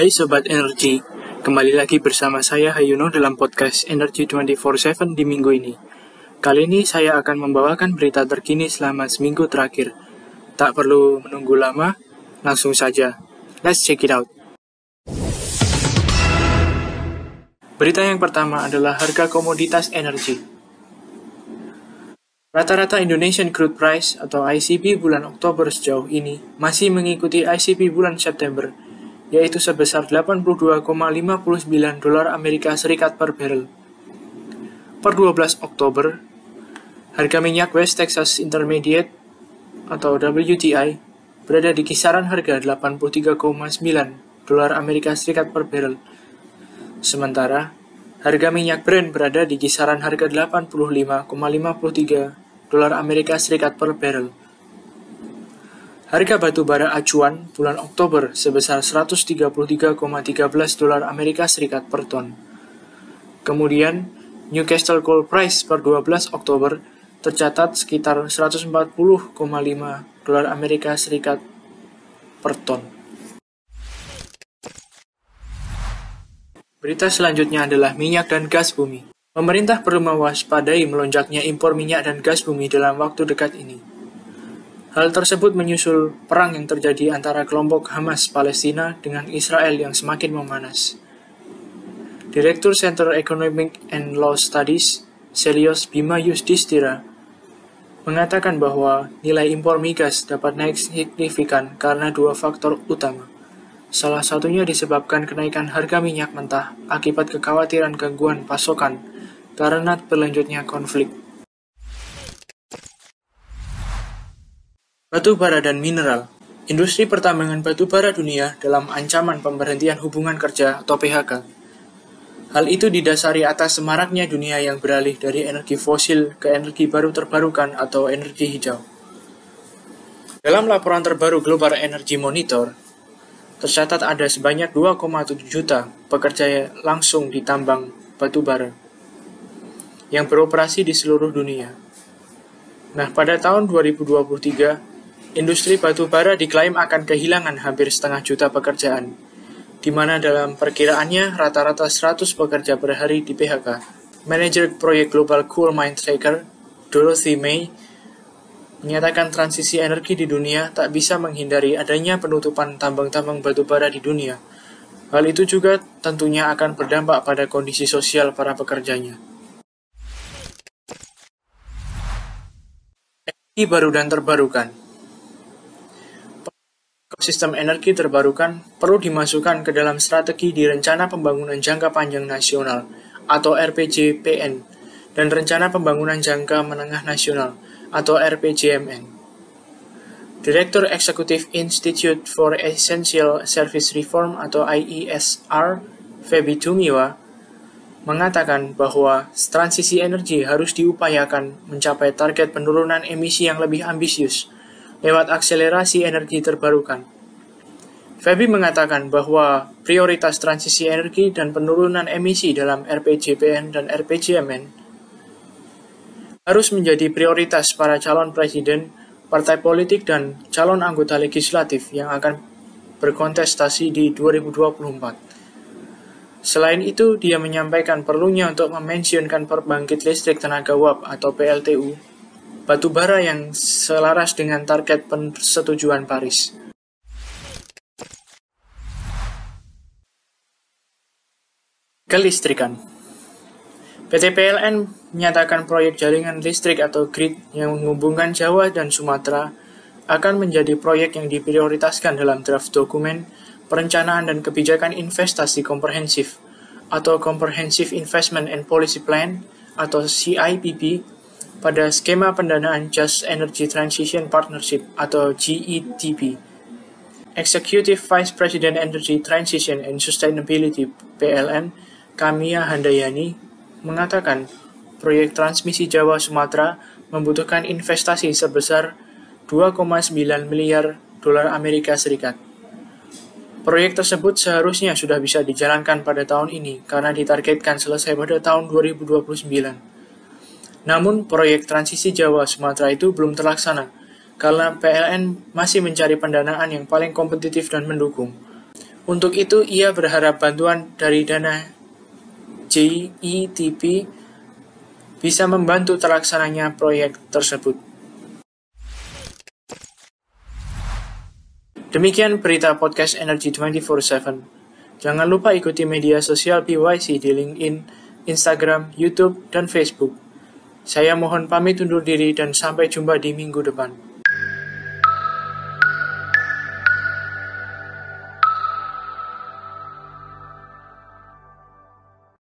Hai Sobat Energi, kembali lagi bersama saya Hayuno dalam podcast Energy 24-7 di minggu ini. Kali ini saya akan membawakan berita terkini selama seminggu terakhir. Tak perlu menunggu lama, langsung saja. Let's check it out. Berita yang pertama adalah harga komoditas energi. Rata-rata Indonesian Crude Price atau ICP bulan Oktober sejauh ini masih mengikuti ICP bulan September yaitu sebesar 82,59 dolar Amerika Serikat per barrel. Per 12 Oktober, harga minyak West Texas Intermediate atau WTI berada di kisaran harga 83,9 dolar Amerika Serikat per barrel. Sementara, harga minyak Brent berada di kisaran harga 85,53 dolar Amerika Serikat per barrel. Harga batu bara acuan bulan Oktober sebesar 133,13 dolar Amerika Serikat per ton. Kemudian, Newcastle Coal Price per 12 Oktober tercatat sekitar 140,5 dolar Amerika Serikat per ton. Berita selanjutnya adalah minyak dan gas bumi. Pemerintah perlu mewaspadai melonjaknya impor minyak dan gas bumi dalam waktu dekat ini. Hal tersebut menyusul perang yang terjadi antara kelompok Hamas Palestina dengan Israel yang semakin memanas. Direktur Center Economic and Law Studies, Selios Bima Yusdistira, mengatakan bahwa nilai impor migas dapat naik signifikan karena dua faktor utama. Salah satunya disebabkan kenaikan harga minyak mentah akibat kekhawatiran gangguan pasokan karena berlanjutnya konflik. Batu bara dan mineral. Industri pertambangan batu bara dunia dalam ancaman pemberhentian hubungan kerja atau PHK. Hal itu didasari atas semaraknya dunia yang beralih dari energi fosil ke energi baru terbarukan atau energi hijau. Dalam laporan terbaru Global Energy Monitor, tercatat ada sebanyak 2,7 juta pekerja langsung di tambang batu bara yang beroperasi di seluruh dunia. Nah, pada tahun 2023, Industri batu bara diklaim akan kehilangan hampir setengah juta pekerjaan, di mana dalam perkiraannya rata-rata 100 pekerja per hari di PHK. Manajer proyek Global Coal Mine Tracker, Dorothy May, menyatakan transisi energi di dunia tak bisa menghindari adanya penutupan tambang-tambang batu bara di dunia. Hal itu juga tentunya akan berdampak pada kondisi sosial para pekerjanya. Energi baru dan terbarukan Sistem energi terbarukan perlu dimasukkan ke dalam strategi di Rencana Pembangunan Jangka Panjang Nasional atau RPJPN dan Rencana Pembangunan Jangka Menengah Nasional atau RPJMN. Direktur Eksekutif Institute for Essential Service Reform atau IESR, Febi Tumiwa, mengatakan bahwa transisi energi harus diupayakan mencapai target penurunan emisi yang lebih ambisius – lewat akselerasi energi terbarukan. Febi mengatakan bahwa prioritas transisi energi dan penurunan emisi dalam RPJPN dan RPJMN harus menjadi prioritas para calon presiden, partai politik, dan calon anggota legislatif yang akan berkontestasi di 2024. Selain itu, dia menyampaikan perlunya untuk memensiunkan perbangkit listrik tenaga uap atau PLTU batu bara yang selaras dengan target persetujuan Paris. Kelistrikan PT PLN menyatakan proyek jaringan listrik atau grid yang menghubungkan Jawa dan Sumatera akan menjadi proyek yang diprioritaskan dalam draft dokumen Perencanaan dan Kebijakan Investasi Komprehensif atau Comprehensive Investment and Policy Plan atau CIPP pada skema pendanaan Just Energy Transition Partnership atau GETP. Executive Vice President Energy Transition and Sustainability PLN, Kamia Handayani, mengatakan proyek transmisi Jawa Sumatera membutuhkan investasi sebesar 2,9 miliar dolar Amerika Serikat. Proyek tersebut seharusnya sudah bisa dijalankan pada tahun ini karena ditargetkan selesai pada tahun 2029. Namun, proyek transisi Jawa Sumatera itu belum terlaksana karena PLN masih mencari pendanaan yang paling kompetitif dan mendukung. Untuk itu, ia berharap bantuan dari dana JETP bisa membantu terlaksananya proyek tersebut. Demikian berita podcast Energy 24/7. Jangan lupa ikuti media sosial PYC di LinkedIn, Instagram, YouTube, dan Facebook. Saya mohon pamit undur diri dan sampai jumpa di minggu depan.